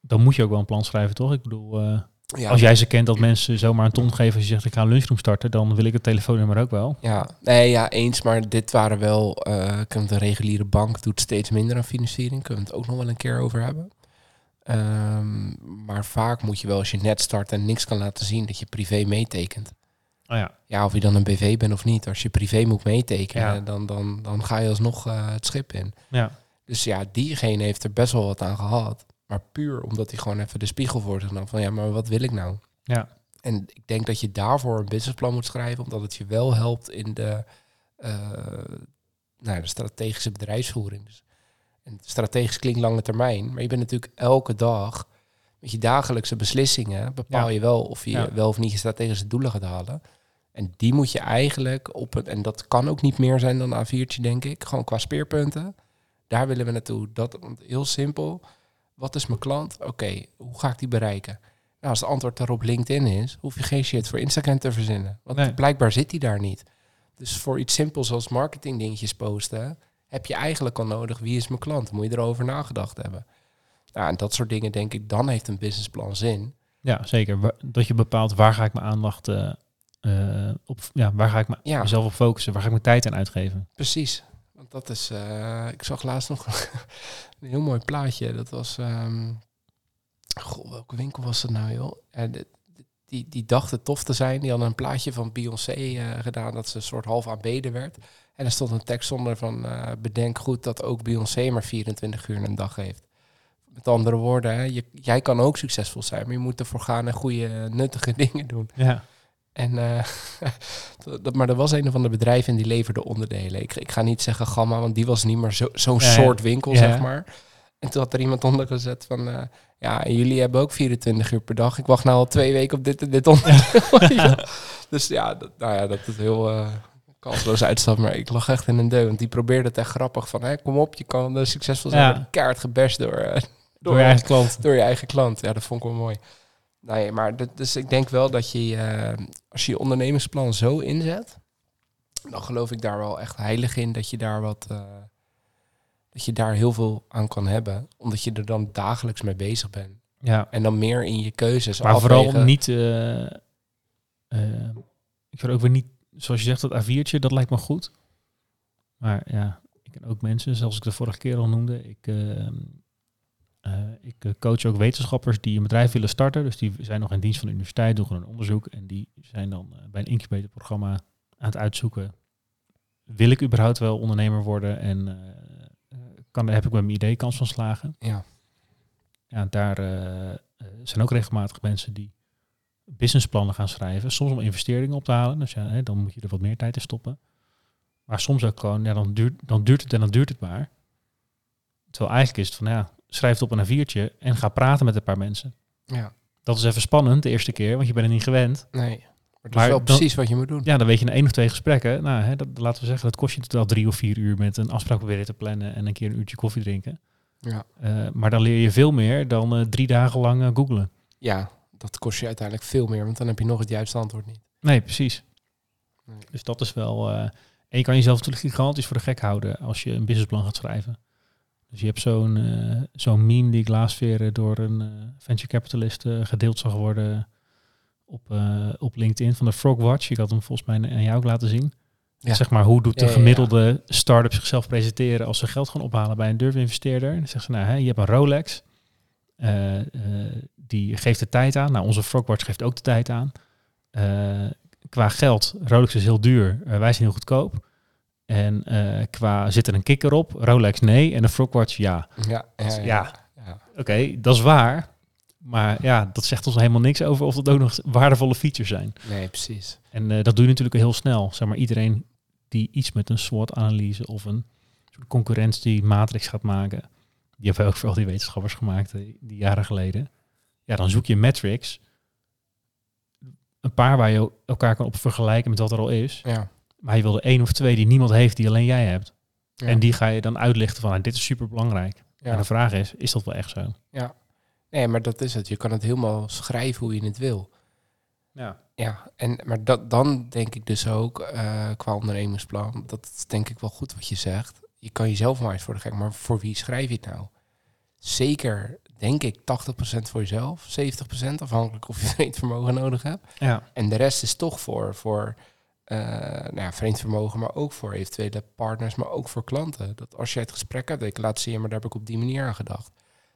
dan moet je ook wel een plan schrijven, toch? Ik bedoel, eh, Ja, als jij ze kent dat mensen zomaar een ton geven als je zegt ik ga een lunchroom starten, dan wil ik het telefoonnummer ook wel. Ja, nee, ja, eens. Maar dit waren wel... eh de reguliere bank doet steeds minder aan financiering. Kunnen we het ook nog wel een keer over hebben. Ehm, maar vaak moet je wel, als je net start en niks kan laten zien, dat je privé meetekent. Oh ja. Ja, of je dan een BV bent of niet. Als je privé moet meetekenen, Ja. dan, dan, dan ga je alsnog eh, het schip in. Ja. Dus ja, diegene heeft er best wel wat aan gehad. Maar puur omdat hij gewoon even de spiegel voor zich nam. Van ja, maar wat wil ik nou? Ja. En ik denk dat je daarvoor een businessplan moet schrijven, omdat het je wel helpt in de, eh, nou, de strategische bedrijfsvoering. Dus, en strategisch klinkt lange termijn, maar je bent natuurlijk elke dag met je dagelijkse beslissingen bepaal Ja. je wel of je Ja. wel of niet je strategische doelen gaat halen. En die moet je eigenlijk op een, en dat kan ook niet meer zijn dan een A4'tje, denk ik, gewoon qua speerpunten. Daar willen we naartoe. Dat, want heel simpel. Wat is mijn klant? Oké, hoe ga ik die bereiken? Nou, als het antwoord daarop LinkedIn is, hoef je geen shit voor Instagram te verzinnen. Want Nee. blijkbaar zit die daar niet. Dus voor iets simpels als marketingdingetjes posten, heb je eigenlijk al nodig wie is mijn klant? Moet je erover nagedacht hebben. Nou, en dat soort dingen denk ik, dan heeft een businessplan zin. Ja, zeker. Dat je bepaalt waar ga ik mijn aandacht eh, eh, op, ja, waar ga ik me- Ja. mezelf op focussen, waar ga ik mijn tijd aan uitgeven. Precies. Want dat is, eh, ik zag laatst nog een heel mooi plaatje. Dat was, ehm goh, welke winkel was het nou joh? En de- die, die dacht het tof te zijn. Die hadden een plaatje van Beyoncé gedaan dat ze een soort half aanbeden werd. En er stond een tekst onder van eh, bedenk goed dat ook Beyoncé maar 24 uur in een dag heeft. Met andere woorden, hè, je, jij kan ook succesvol zijn, maar je moet ervoor gaan en goede, nuttige dingen doen. Ja. En, eh, dat, maar er was een van de bedrijven en die leverde onderdelen. Ik, ik ga niet zeggen Gamma, want die was niet meer zo- zo'n Ja, ja. soort winkel, Ja. zeg maar. En toen had er iemand onder gezet van... eh, ja, en jullie hebben ook 24 uur per dag. Ik wacht nou al twee weken op dit en dit onderdeel. Ja. Dus ja, dat, nou ja, dat is heel kansloos uitstap. Maar ik lag echt in een deun. Want die probeerde het echt grappig van... Hè, kom op, je kan succesvol zijn. Ja. Kaart gebest door, eh, Door je eigen klant. door je eigen klant. Ja, dat vond ik wel mooi. Nee, maar dat, dus ik denk wel dat je, eh, als je je ondernemingsplan zo inzet, dan geloof ik daar wel echt heilig in dat je daar wat, eh, dat je daar heel veel aan kan hebben, omdat je er dan dagelijks mee bezig bent. Ja. En dan meer in je keuzes. Maar afwegen. vooral niet, ik wil ook weer niet, zoals je zegt, dat A4'tje, dat lijkt me goed. Maar ja, ik ken ook mensen, zoals ik de vorige keer al noemde, ik, eh, eh, ik eh, coach ook wetenschappers die een bedrijf willen starten. Dus die zijn nog in dienst van de universiteit, doen gewoon een onderzoek. En die zijn dan eh, bij een incubatorprogramma aan het uitzoeken. Wil ik überhaupt wel ondernemer worden? En kan, daar heb ik met mijn idee kans van slagen. Ja. Ja, daar zijn ook regelmatig mensen die businessplannen gaan schrijven. Soms om investeringen op te halen. Dus ja, hè, dan moet je er wat meer tijd in stoppen. Maar soms ook gewoon, ja, dan duurt, dan duurt het en dan duurt het maar. Terwijl eigenlijk is het van, ja, schrijf het op een A4'tje en ga praten met een paar mensen. Ja. Dat is even spannend de eerste keer, want je bent er niet gewend. Nee. Maar dat is wel dan- precies wat je moet doen. Ja, dan weet je in één of twee gesprekken. Nou, hè, dat, laten we zeggen, dat kost je totaal drie of vier uur met een afspraak proberen te plannen en een keer een uurtje koffie drinken. Ja. Eh, maar dan leer je veel meer dan eh, drie dagen lang eh, googlen. ja, dat kost je uiteindelijk veel meer, want dan heb je nog het juiste antwoord niet. Nee, precies. Nee. Dus dat is wel. eh, en je kan jezelf natuurlijk gigantisch voor de gek houden als je een businessplan gaat schrijven. Dus je hebt zo'n eh, zo'n meme die ik laatst weer eh, door een venture capitalist gedeeld zag worden op, op LinkedIn van de Frogwatch. Ik had hem volgens mij aan jou ook laten zien. Ja. Zeg maar, hoe doet de gemiddelde start-up zichzelf presenteren als ze geld gaan ophalen bij een durfinvesteerder? Dan zeggen ze, nou, hè, je hebt een Rolex. Eh, eh, die geeft de tijd aan. Nou, onze Frogwatch geeft ook de tijd aan. Eh, qua geld, Rolex is heel duur, wij zijn heel goedkoop. En qua zit er een kikker op, Rolex nee en de Frogwatch ja. Ja, ja, ja. Ja. ja. Oké, dat is waar. Maar ja, dat zegt ons helemaal niks over of dat ook nog waardevolle features zijn. Nee, precies. En dat doe je natuurlijk heel snel. Zeg maar, iedereen die iets met een SWOT-analyse of een soort concurrentiematrix gaat maken. Die hebben ook voor al die wetenschappers gemaakt, eh, die jaren geleden. Ja, dan zoek je metrics. Een paar waar je elkaar kan op vergelijken met wat er al is. Ja. Maar je wil er één of twee die niemand heeft, die alleen jij hebt. Ja. En die ga je dan uitlichten van, nou, dit is super belangrijk. ja. En de vraag is, is dat wel echt zo? Nee, maar dat is het. Je kan het helemaal schrijven hoe je het wil. Ja. Ja, en, maar dat, dan denk ik dus ook eh, qua ondernemingsplan, dat is denk ik wel goed wat je zegt. Je kan jezelf maar eens voor de gek, maar voor wie schrijf je het nou? Zeker, denk ik, 80% voor jezelf, 70% afhankelijk of je vreemd vermogen nodig hebt. Ja. En de rest is toch voor, voor eh nou ja, vreemd vermogen, maar ook voor eventuele partners, maar ook voor klanten. Dat als jij het gesprek hebt, ik laat zien, maar daar heb ik op die manier aan gedacht.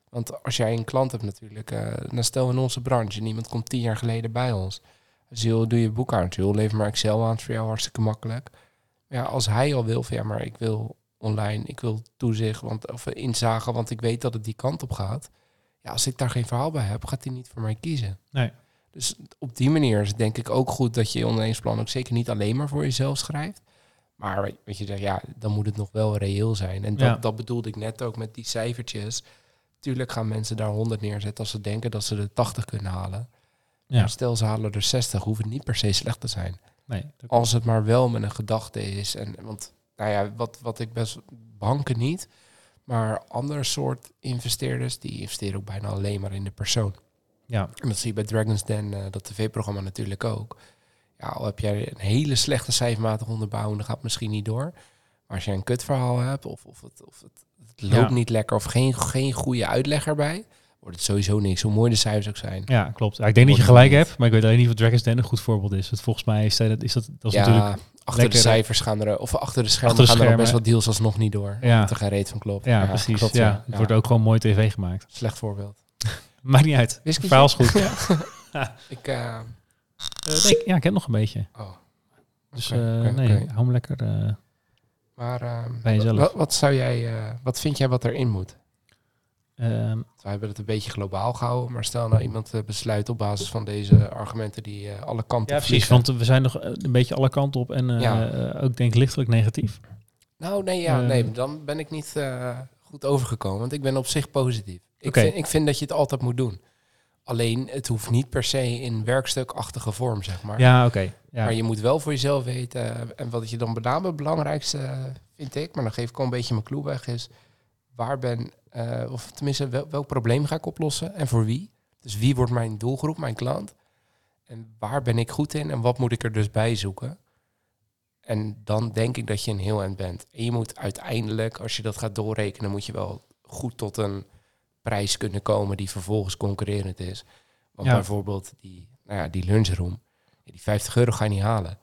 Want als jij een klant hebt natuurlijk, eh, dan stel in onze branche, en iemand komt tien jaar geleden bij ons. Dus joh, doe je boekhouding, lever maar Excel aan, het is voor jou hartstikke makkelijk. Ja, als hij al wil van ja, maar ik wil online, ik wil toezicht, want, of inzagen, want ik weet dat het die kant op gaat. Ja, als ik daar geen verhaal bij heb, gaat hij niet voor mij kiezen. Nee. Dus op die manier is het denk ik ook goed dat je je ondernemingsplan ook zeker niet alleen maar voor jezelf schrijft. Maar weet- weet je, zegt, ja, dan moet het nog wel reëel zijn. En dat, Ja. dat bedoelde ik net ook met die cijfertjes. Tuurlijk gaan mensen daar 100 neerzetten als ze denken dat ze de 80 kunnen halen. Ja. Maar stel ze halen er 60, hoeft het niet per se slecht te zijn. Nee. Als het maar wel met een gedachte is. En, want nou ja, wat, wat ik best banken niet. Maar andere soort investeerders, die investeren ook bijna alleen maar in de persoon. Ja. En dat zie je bij Dragon's Den, eh, dat tv-programma natuurlijk ook. Ja, al heb jij een hele slechte cijfermatige onderbouwing, dan gaat het misschien niet door. Maar als je een kutverhaal hebt, of, of, het, of het, het loopt Ja. niet lekker, of geen, geen goede uitleg erbij, wordt het sowieso niks, hoe mooi de cijfers ook zijn. Ja, klopt. Ja, ik denk dat je gelijk hebt, maar ik weet alleen niet of Dragon's Den een goed voorbeeld is. Het volgens mij is dat, is dat, dat is ja, natuurlijk... achter lekker, de cijfers gaan er, of achter de schermen Achter de gaan er al best wel deals alsnog niet door. Ja. Er geen reet van klopt. Ja, precies. klopt, ja. Het wordt ook gewoon mooi tv gemaakt. Slecht voorbeeld. Maakt niet uit. Het Whisky? verhaal is goed. Ik, eh, Eh, nee, ik- ja, ik heb nog een beetje. oh. Dus eh, nee, oké. hou lekker eh, Maar eh, bij jezelf. wat, wat zou jij, eh, wat vind jij wat erin moet? Ehm, We hebben het een beetje globaal gehouden, maar stel nou iemand eh, besluit op basis van deze argumenten die eh, alle kanten ja, precies. vliegen. Want we zijn nog eh, een beetje alle kanten op en Ja. ook denk ik lichtelijk negatief. Nou, nee, ja, Eh. nee, dan ben ik niet goed overgekomen, want ik ben op zich positief. Ik, Oké. vind, ik vind dat je het altijd moet doen. Alleen, het hoeft niet per se in werkstukachtige vorm, zeg maar. Ja, oké. Ja. Maar je moet wel voor jezelf weten, en wat je dan met name het belangrijkste vind ik, maar dan geef ik al een beetje mijn clue weg, is waar ben, eh, of tenminste wel, welk probleem ga ik oplossen en voor wie? Dus wie wordt mijn doelgroep, mijn klant? En waar ben ik goed in en wat moet ik er dus bij zoeken? En dan denk ik dat je een heel eind bent. En je moet uiteindelijk, als je dat gaat doorrekenen, moet je wel goed tot een prijs kunnen komen die vervolgens concurrerend is. Want Ja. bijvoorbeeld die, nou ja, die lunchroom, die 50 euro ga je niet halen.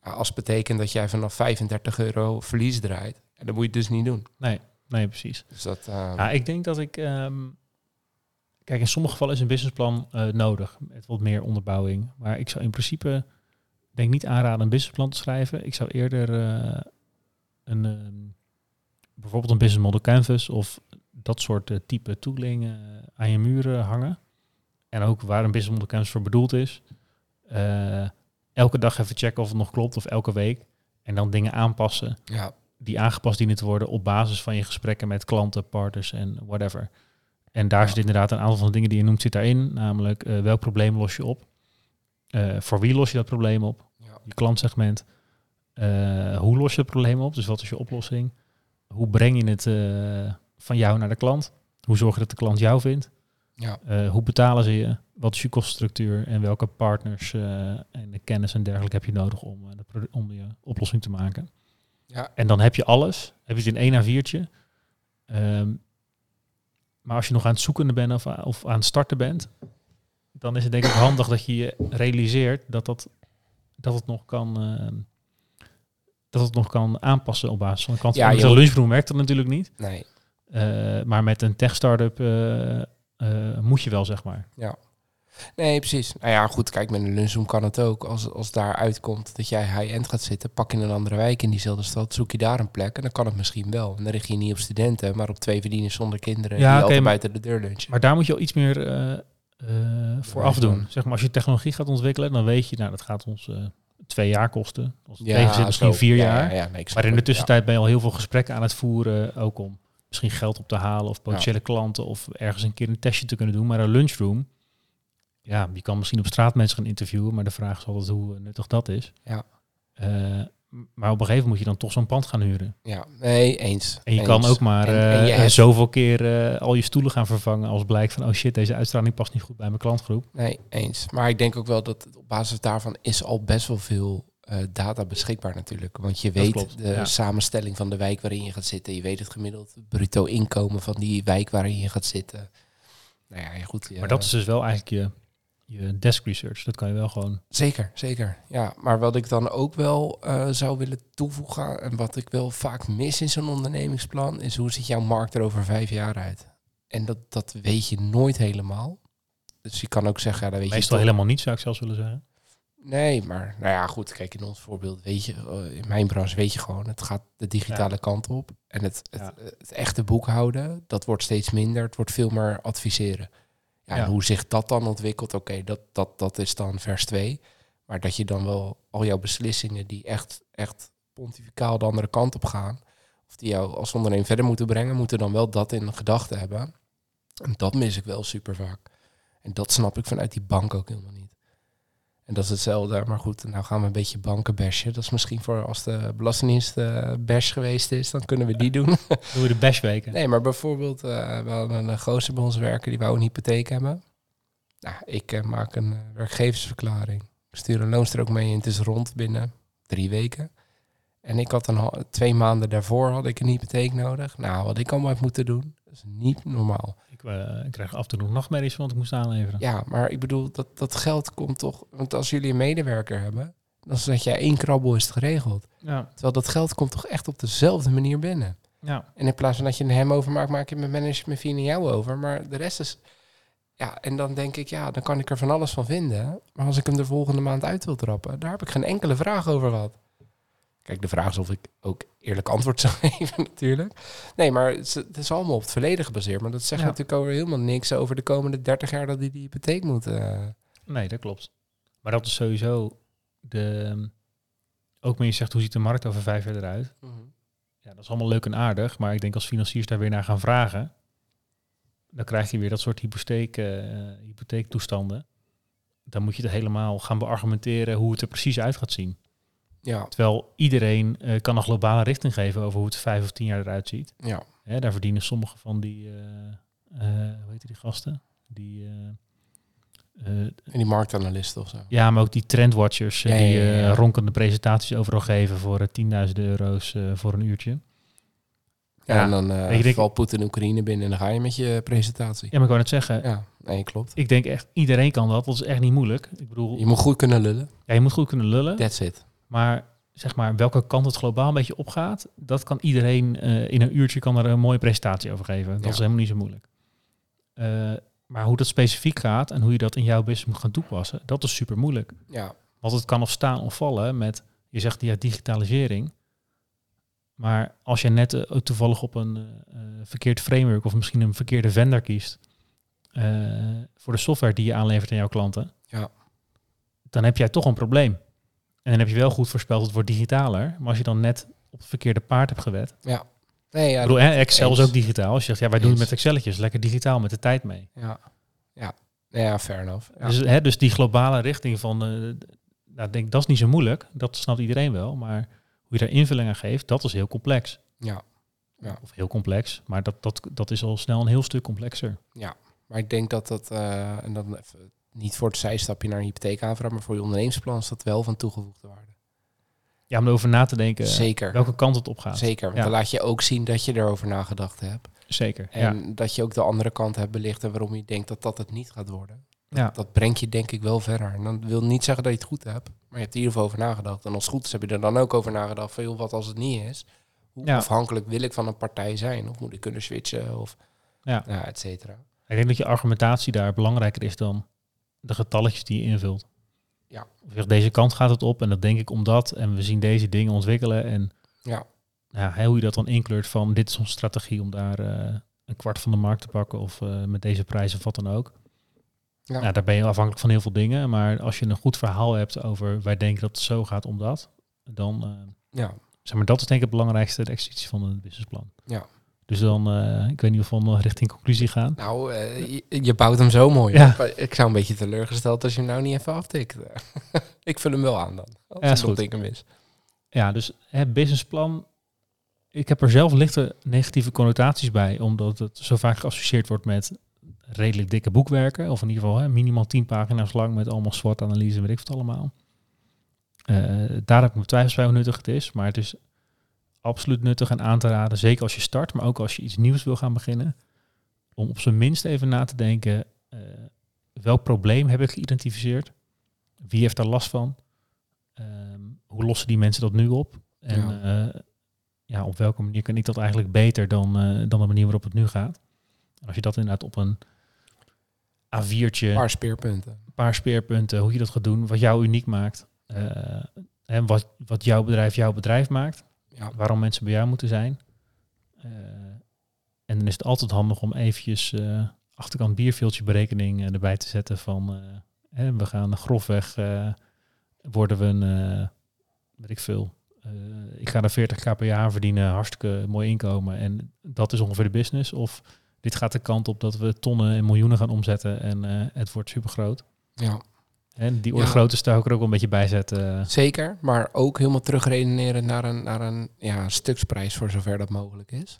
Als betekent dat jij vanaf 35 euro verlies draait, en dat moet je dus niet doen. Nee, nee, precies. Dus dat, eh, Ja, ik denk dat ik... ehm, kijk, in sommige gevallen is een businessplan eh, nodig. Met wat meer onderbouwing. Maar ik zou in principe denk niet aanraden een businessplan te schrijven. Ik zou eerder eh, een, ehm, bijvoorbeeld een business model canvas of dat soort eh, type tooling aan je muren hangen. En ook waar een business model canvas voor bedoeld is. Elke dag even checken of het nog klopt of elke week. En dan dingen aanpassen Ja, die aangepast dienen te worden op basis van je gesprekken met klanten, partners en whatever. En daar zit inderdaad een aantal van de dingen die je noemt zit daarin. Namelijk eh, welk probleem los je op? Eh, voor wie los je dat probleem op? ja, Je klantsegment. Eh, hoe los je het probleem op? Dus wat is je oplossing? Hoe breng je het van jou naar de klant? Hoe zorg je dat de klant jou vindt? ja, hoe betalen ze je? Wat is je kostenstructuur? En welke partners en de kennis en dergelijke heb je nodig om, de om je oplossing te maken? Ja, En dan heb je alles. Heb je het in één A4'tje. Ehm, maar als je nog aan het zoeken bent of, of aan het starten bent, dan is het denk ik handig dat je je realiseert dat, dat, dat, het, nog kan, ehm, dat het nog kan aanpassen op basis van de klant. Ja, Ja, moet- lunchroom werkt dat natuurlijk niet. nee. Eh, maar met een tech-startup eh, eh, moet je wel, zeg maar. Nee, precies. Nou ja, goed, kijk, met een lunchroom kan het ook. Als, als daar uitkomt dat jij high-end gaat zitten, pak je een andere wijk in diezelfde stad, zoek je daar een plek en dan kan het misschien wel. En dan richt je niet op studenten, maar op twee verdieners zonder kinderen Ja, die altijd maar- buiten de deur lunchen. Maar daar moet je al iets meer eh, eh, voor Ja, afdoen. Zeg maar, als je technologie gaat ontwikkelen, dan weet je, nou, dat gaat ons eh, twee jaar kosten. Als het Ja, tegen zit, misschien zo. vier Ja, jaar. Ja, nee, Maar in de tussentijd ben je al heel veel gesprekken aan het voeren, ook om misschien geld op te halen of potentiële klanten of ergens een keer een testje te kunnen doen. Maar een lunchroom, ja, je kan misschien op straat mensen gaan interviewen, maar de vraag is altijd hoe nuttig dat is. Ja. Eh, maar op een gegeven moment moet je dan toch zo'n pand gaan huren. Ja, nee, eens. En je eens. kan ook maar En- en je eh, hebt- zoveel keer eh, al je stoelen gaan vervangen als blijkt van, oh shit, deze uitstraling past niet goed bij mijn klantgroep. Nee, eens. Maar ik denk ook wel dat op basis daarvan is al best wel veel eh, data beschikbaar natuurlijk. Want je weet klopt, de ja. samenstelling van de wijk waarin je gaat zitten. Je weet het gemiddeld bruto inkomen van die wijk waarin je gaat zitten. Nou ja, ja, goed. ja. Maar dat is dus wel eigenlijk je, je desk research. Dat kan je wel gewoon... Zeker, zeker. Ja, maar wat ik dan ook wel eh, zou willen toevoegen... en wat ik wel vaak mis in zo'n ondernemingsplan... is hoe ziet jouw markt er over vijf jaar uit? En dat, dat weet je nooit helemaal. Dus je kan ook zeggen... Ja, dat weet je Meestal toch- helemaal niet, zou ik zelfs willen zeggen. Nee, maar nou ja, goed. Kijk, in ons voorbeeld weet je, eh, in mijn branche weet je gewoon, het gaat de digitale kant op. En het, het, Ja. het echte boekhouden, dat wordt steeds minder. Het wordt veel meer adviseren. Ja. En hoe zich dat dan ontwikkelt, oké, dat, dat, dat is dan vers 2. Maar dat je dan wel al jouw beslissingen die echt, echt pontificaal de andere kant op gaan, of die jou als ondernemer verder moeten brengen, moeten dan wel dat in gedachten hebben. En dat mis ik wel super vaak. En dat snap ik vanuit die bank ook helemaal niet. En dat is hetzelfde, maar goed, nou gaan we een beetje banken bashen. Dat is misschien voor als de Belastingdienst eh bash geweest is, dan kunnen we die doen. Doen we de bashweken. nee, maar bijvoorbeeld, eh we hadden een gozer bij ons werken, die wou een hypotheek hebben. Nou, ik eh, maak een eh, werkgeversverklaring. Ik stuur een loonstrook mee en het is rond binnen drie weken. En ik had een twee maanden daarvoor had ik een hypotheek nodig. Nou, wat ik allemaal heb moeten doen, dat is niet normaal. Ik, eh, ik krijg af en toe nog nachtmerries, want ik moest aanleveren. Ja, maar ik bedoel, dat, dat geld komt toch... Want als jullie een medewerker hebben, dan zet jij één krabbel is het geregeld. Ja. Terwijl dat geld komt toch echt op dezelfde manier binnen. ja. En in plaats van dat je een hem overmaakt, maak je met management naar jou over. Maar de rest is... Ja, en dan denk ik, ja, dan kan ik er van alles van vinden. Maar als ik hem de volgende maand uit wil trappen, daar heb ik geen enkele vraag over gehad. Kijk, de vraag is of ik ook eerlijk antwoord zou geven natuurlijk. Nee, maar het is, allemaal op het verleden gebaseerd. Maar dat zegt Ja. natuurlijk over helemaal niks over de komende 30 jaar dat hij die hypotheek moet... eh, Nee, dat klopt. Maar dat is sowieso de... Ook wanneer je zegt, hoe ziet de markt over vijf jaar eruit? Ja, dat is allemaal leuk en aardig. Maar ik denk als financiers daar weer naar gaan vragen... dan krijg je weer dat soort hypotheek, eh, hypotheektoestanden. Dan moet je het helemaal gaan beargumenteren hoe het er precies uit gaat zien. Ja, Terwijl iedereen eh, kan een globale richting geven over hoe het vijf of tien jaar eruit ziet. ja. Hè, daar verdienen sommige van die, eh eh, hoe heet die gasten? Die, En die marktanalisten of zo. ja, maar ook die trendwatchers Ja, die ja, ronkende presentaties overal geven voor 10.000 euro's voor een uurtje. Ja, en dan eh ik valt Poetin Oekraïne binnen en dan ga je met je presentatie. Ja, maar ik wou net zeggen, Ja, nee, klopt. ik denk echt, iedereen kan dat. Dat is echt niet moeilijk. Ik bedoel, Je moet goed kunnen lullen. ja, je moet goed kunnen lullen. That's it. Maar zeg maar, welke kant het globaal een beetje opgaat, dat kan iedereen eh, in een uurtje kan er een mooie presentatie over geven. Dat Ja. is helemaal niet zo moeilijk. Eh, maar hoe dat specifiek gaat en hoe je dat in jouw business moet gaan toepassen, dat is super moeilijk. Ja, Want het kan of staan of vallen met, je zegt ja, digitalisering. Maar als je net eh, toevallig op een verkeerd framework of misschien een verkeerde vendor kiest voor de software die je aanlevert aan jouw klanten, Ja. dan heb jij toch een probleem. En dan heb je wel goed voorspeld, het wordt digitaler. Maar als je dan net op het verkeerde paard hebt gewet. Nee, ja, ik bedoel, Excel is ook digitaal. Als je zegt, ja, wij doen het met Excelletjes, lekker digitaal met de tijd mee. ja. Ja. Ja, fair enough. Ja. Dus, hè, dus die globale richting van, eh, nou, denk dat is niet zo moeilijk. Dat snapt iedereen wel. Maar hoe je daar invulling aan geeft, dat is heel complex. ja. Ja. Of heel complex, maar dat, dat, dat is al snel een heel stuk complexer. Maar ik denk dat dat, eh, en dan even, niet voor het zijstapje naar een hypotheekaanvraag, maar voor je ondernemersplan is dat wel van toegevoegde waarde. Ja, om erover na te denken Zeker. welke kant het op gaat. Zeker, want Ja. dan laat je ook zien dat je erover nagedacht hebt. Zeker, ja. En dat je ook de andere kant hebt belicht en waarom je denkt dat dat het niet gaat worden. ja. Dat brengt je denk ik wel verder. En dan wil niet zeggen dat je het goed hebt, maar je hebt er in ieder geval over nagedacht. En als het goed is heb je er dan ook over nagedacht van, joh, wat als het niet is? Hoe Ja. afhankelijk wil ik van een partij zijn? Of moet ik kunnen switchen? Of, Ja. ja, et cetera. Ik denk dat je argumentatie daar belangrijker is dan de getalletjes die je invult. Ja. Deze kant gaat het op en dat denk ik omdat. En we zien deze dingen ontwikkelen. En Ja. ja, hoe je dat dan inkleurt van dit is onze strategie om daar eh, een kwart van de markt te pakken. Of eh, met deze prijzen of wat dan ook. Ja. Nou, daar ben je afhankelijk van heel veel dingen. Maar als je een goed verhaal hebt over wij denken dat het zo gaat omdat. Dan, eh, ja. zeg maar, dat is denk ik het belangrijkste, de executie van een businessplan. Ja. Dus dan, eh, ik weet niet of we nog richting conclusie gaan. Nou, eh, je, je bouwt hem zo mooi Ja. Ik zou een beetje teleurgesteld als je hem nou niet even aftikt. ik vul hem wel aan dan. Als Ja, is ik goed. dingen mis. Ja, dus het businessplan. Ik heb er zelf lichte negatieve connotaties bij, omdat het zo vaak geassocieerd wordt met redelijk dikke boekwerken. Of in ieder geval hè, minimaal 10 pagina's lang met allemaal SWOT-analyse en weet ik wat allemaal. Eh, daar heb ik mijn twijfels bij hoe nuttig het is. Maar het is absoluut nuttig en aan te raden. Zeker als je start, maar ook als je iets nieuws wil gaan beginnen. Om op zijn minst even na te denken. eh, welk probleem heb ik geïdentificeerd? Wie heeft daar last van? Ehm, hoe lossen die mensen dat nu op? En Ja. ja. ja, op welke manier kan ik dat eigenlijk beter dan, eh, dan de manier waarop het nu gaat? En als je dat inderdaad op een A4'tje, Een paar speerpunten. een paar speerpunten, hoe je dat gaat doen, wat jou uniek maakt. eh, en wat, wat jouw bedrijf jouw bedrijf maakt. Ja. Waarom mensen bij jou moeten zijn. Eh, en dan is het altijd handig om eventjes eh, achterkant bierveeltje berekening eh, erbij te zetten van hè, we gaan grofweg worden we een, weet ik veel. ik ga er 40k per jaar verdienen, hartstikke mooi inkomen en dat is ongeveer de business. Of dit gaat de kant op dat we tonnen en miljoenen gaan omzetten en het wordt super groot. ja, En die grootte zou ik er ook wel een beetje bij zetten. zeker. Maar ook helemaal terugredeneren naar een, naar een ja, stuksprijs voor zover dat mogelijk is.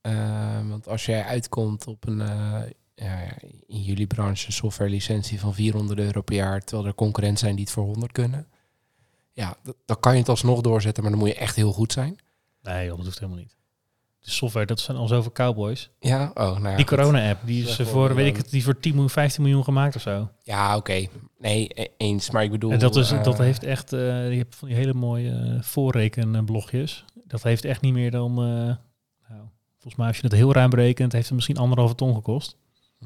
Eh, want als jij uitkomt op een, eh, ja, in jullie branche, een software licentie van 400 euro per jaar, terwijl er concurrenten zijn die het voor 100 kunnen. Ja, dan kan je het alsnog doorzetten, maar dan moet je echt heel goed zijn. Nee, joh, dat hoeft helemaal niet. De software, dat zijn al zoveel cowboys. Ja, oh, nou ja, die corona-app, die is eh, voor, weet ik een- het, die voor 10 miljoen, 15 miljoen gemaakt of zo. Ja, oké. Nee, e- eens. Maar ik bedoel... En dat, is, eh, dat heeft echt, eh je hebt van die hele mooie eh, voorrekenblogjes. Dat heeft echt niet meer dan, nou, volgens mij als je het heel ruim berekent, heeft het misschien anderhalve ton gekost. Hm.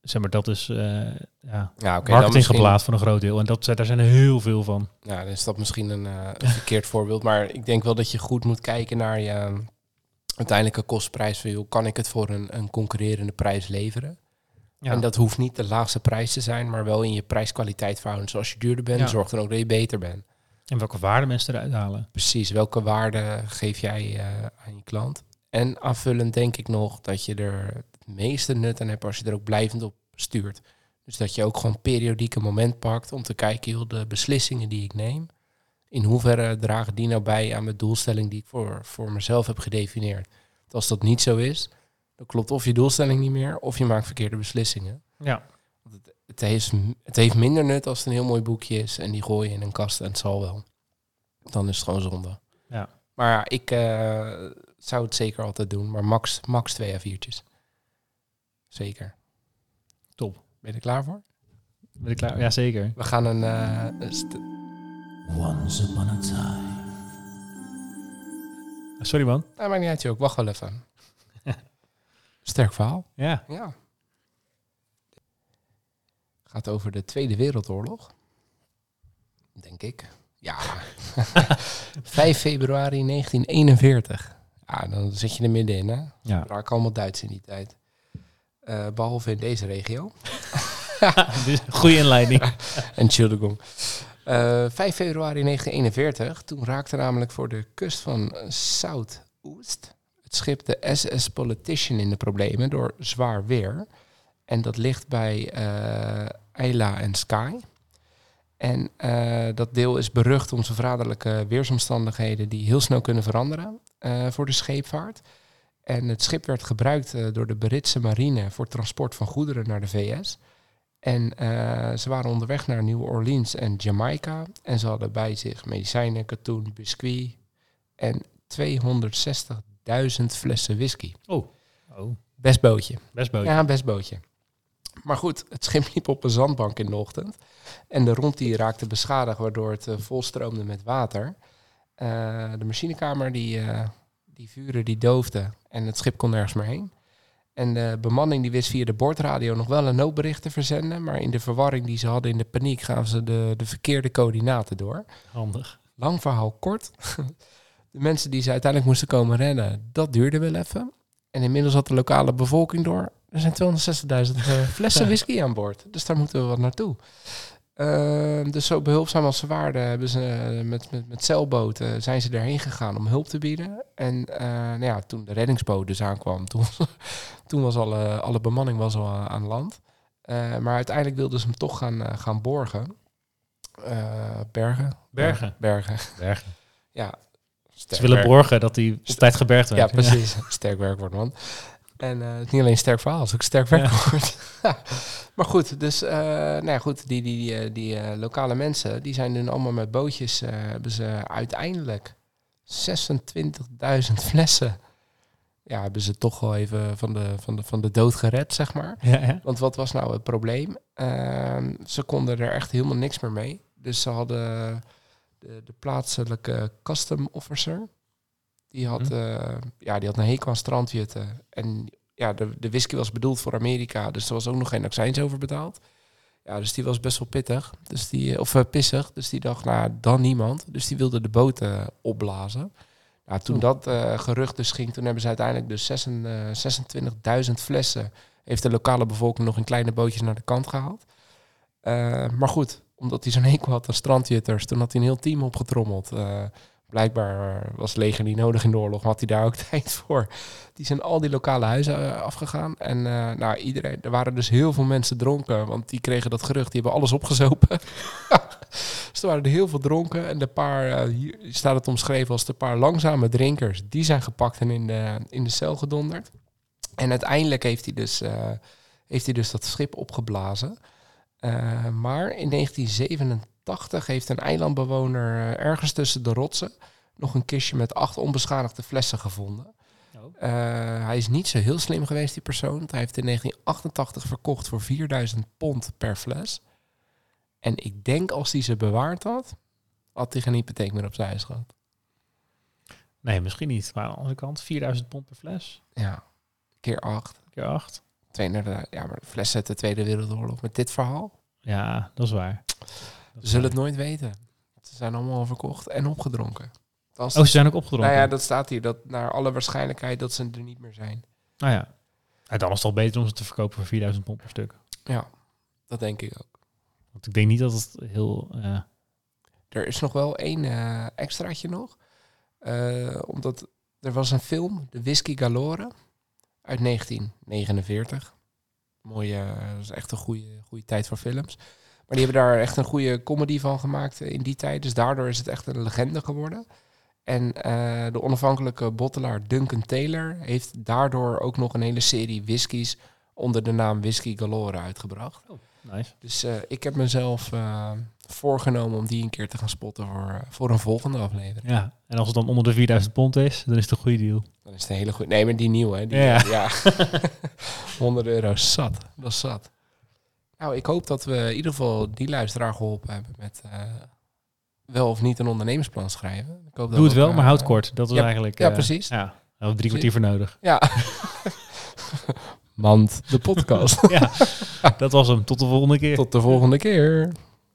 Zeg maar, dat is ja, Ja, oké. dan marketing misschien- geblaad voor een groot deel. En dat, daar zijn er heel veel van. Ja, dan is dat misschien een, een verkeerd voorbeeld. Maar ik denk wel dat je goed moet kijken naar je uiteindelijke kostprijs. Van, joh, kan ik het voor een, een concurrerende prijs leveren? Ja. En dat hoeft niet de laagste prijs te zijn, maar wel in je prijs-kwaliteit verhouden. Dus als je duurder bent, Ja. zorg dan ook dat je beter bent. En welke waarde mensen eruit halen. Precies, welke waarde geef jij eh, aan je klant? En aanvullend denk ik nog dat je er het meeste nut aan hebt als je er ook blijvend op stuurt. Dus dat je ook gewoon periodiek een moment pakt om te kijken, joh, de beslissingen die ik neem, in hoeverre dragen die nou bij aan mijn doelstelling die ik voor, voor mezelf heb gedefinieerd. Want als dat niet zo is, dan klopt of je doelstelling niet meer, of je maakt verkeerde beslissingen. Ja. Want het, het, heeft, het heeft minder nut als het een heel mooi boekje is en die gooi je in een kast en het zal wel. Dan is het gewoon zonde. Ja. Maar ja, ik eh, zou het zeker altijd doen, maar max, max twee A4'tjes. Zeker. Top. Ben je er klaar voor? Ben ik klaar? Ja, zeker. We gaan een... eh, st- Once upon a time. Sorry man. nou, maakt niet uit, joh. Ik wacht wel even. Sterk verhaal. Ja. Ja. gaat over de Tweede Wereldoorlog. Denk ik. Ja. 5 februari 1941. Ja, dan zit je er middenin, hè? Ja. Raak allemaal Duits in die tijd. Eh, behalve in deze regio. Goede inleiding. En Childegong. Eh 5 februari 1941. Toen raakte namelijk voor de kust van Zuidoost schip de SS Politician in de problemen door zwaar weer. En dat ligt bij eh Eila en Sky. En eh, dat deel is berucht om zijn verraderlijke weersomstandigheden die heel snel kunnen veranderen eh, voor de scheepvaart. En het schip werd gebruikt eh, door de Britse marine voor transport van goederen naar de VS. En eh, ze waren onderweg naar New Orleans en Jamaica. En ze hadden bij zich medicijnen, katoen, biscuit en 260.000 flessen whisky. Oh, Best bootje. best bootje. Ja, best bootje. Maar goed, het schip liep op een zandbank in de ochtend. En de romp die raakte beschadigd, waardoor het eh, volstroomde met water. Eh, de machinekamer, die, eh, die vuren, die doofde. En het schip kon nergens meer heen. En de bemanning die wist via de bordradio nog wel een noodbericht te verzenden. Maar in de verwarring die ze hadden in de paniek gaven ze de, de verkeerde coördinaten door. Handig. Lang verhaal kort. De mensen die ze uiteindelijk moesten komen redden, dat duurde wel even. En inmiddels had de lokale bevolking door. Er zijn 260.000 eh, flessen whisky aan boord. Dus daar moeten we wat naartoe. Ehm, dus zo behulpzaam als ze waren, hebben ze eh, met, met, met zeilboten zijn ze erheen gegaan om hulp te bieden. En eh, nou ja, toen de reddingsboot dus aankwam, toen, toen was alle, alle bemanning was al aan land. Maar uiteindelijk wilden ze hem toch gaan, gaan borgen. Bergen? Bergen. Bergen. Bergen. Ja. Ze willen borgen dat hij op tijd gebergd Ja, werd. precies. sterk werkwoord, man. En eh, het is niet alleen een sterk verhaal, het is ook een sterk Ja. werkwoord. maar goed, dus uh, nou ja, goed, die, die, die, eh, die lokale mensen, die zijn nu allemaal met bootjes, hebben ze uiteindelijk 26.000 flessen. Ja, hebben ze toch wel even van de, van de, van de dood gered, zeg maar. Ja, ja. Want wat was nou het probleem? Ehm, ze konden er echt helemaal niks meer mee. Dus ze hadden de, de plaatselijke custom officer. Die had, Mhm. eh, ja, die had een hekel aan strandjutten. En ja, de, de whisky was bedoeld voor Amerika. Dus er was ook nog geen accijns over betaald. Ja, dus die was best wel pittig. Dus die, of eh, pissig. Dus die dacht, nou, dan niemand. Dus die wilde de boot eh, opblazen. Nou, toen dat eh, gerucht dus ging, toen hebben ze uiteindelijk dus zesen- eh, 26.000 flessen heeft de lokale bevolking nog in kleine bootjes naar de kant gehaald. Eh, maar goed, omdat hij zo'n hekel had aan strandjutters, toen had hij een heel team opgetrommeld. Eh, blijkbaar was leger niet nodig in de oorlog, maar had hij daar ook tijd voor. Die zijn al die lokale huizen eh, afgegaan. En eh, nou, iedereen, er waren dus heel veel mensen dronken, want die kregen dat gerucht, die hebben alles opgezopen. dus er waren er heel veel dronken. En de paar, hier staat het omschreven als de paar langzame drinkers, die zijn gepakt en in de, in de cel gedonderd. En uiteindelijk heeft hij dus, heeft hij dus dat schip opgeblazen. Eh, maar in 1987 heeft een eilandbewoner eh, ergens tussen de rotsen nog een kistje met acht onbeschadigde flessen gevonden. Oh. Eh, hij is niet zo heel slim geweest, die persoon. Hij heeft in 1988 verkocht voor 4000 pond per fles. En ik denk als hij ze bewaard had, had hij geen hypotheek meer op zijn huis gehad. Nee, misschien niet. Maar aan de andere kant, 4000 pond per fles. Ja, keer acht. Keer 8. 32, ja, maar de fles uit de Tweede Wereldoorlog met dit verhaal. Ja, dat is waar. We zullen het nooit weten. Ze zijn allemaal verkocht en opgedronken. Als Oh, ze zijn ook opgedronken. nou ja, dat staat hier. Dat naar alle waarschijnlijkheid dat ze er niet meer zijn. Nou ja. En dan is het al beter om ze te verkopen voor 4000 pond per stuk. Ja, dat denk ik ook. Want ik denk niet dat het heel... eh, Er is nog wel één eh, extraatje nog. Eh, omdat er was een film, De Whisky Galore, uit 1949. Mooie, eh, dat is echt een goede, goede tijd voor films. Maar die hebben daar echt een goede comedy van gemaakt eh, in die tijd. Dus daardoor is het echt een legende geworden. En eh, de onafhankelijke bottelaar Duncan Taylor heeft daardoor ook nog een hele serie whiskies onder de naam Whisky Galore uitgebracht. nice. Dus ik heb mezelf voorgenomen om die een keer te gaan spotten voor, eh, voor een volgende aflevering. Ja. En als het dan onder de 4000 pond is, dan is het een goede deal. Dan is het een hele goede... Nee, maar die nieuwe, hè. Die, Ja. ja. 100 euro, zat. Dat is zat. Nou, ik hoop dat we in ieder geval die luisteraar geholpen hebben met eh, wel of niet een ondernemersplan schrijven. Ik hoop dat Doe het we wel, maar eh, houd kort. Dat ja, eigenlijk... ja, eh, precies. Ja, we drie kwartier voor nodig. Ja. Mand, de podcast. ja, dat was hem. Tot de volgende keer. Tot de volgende keer.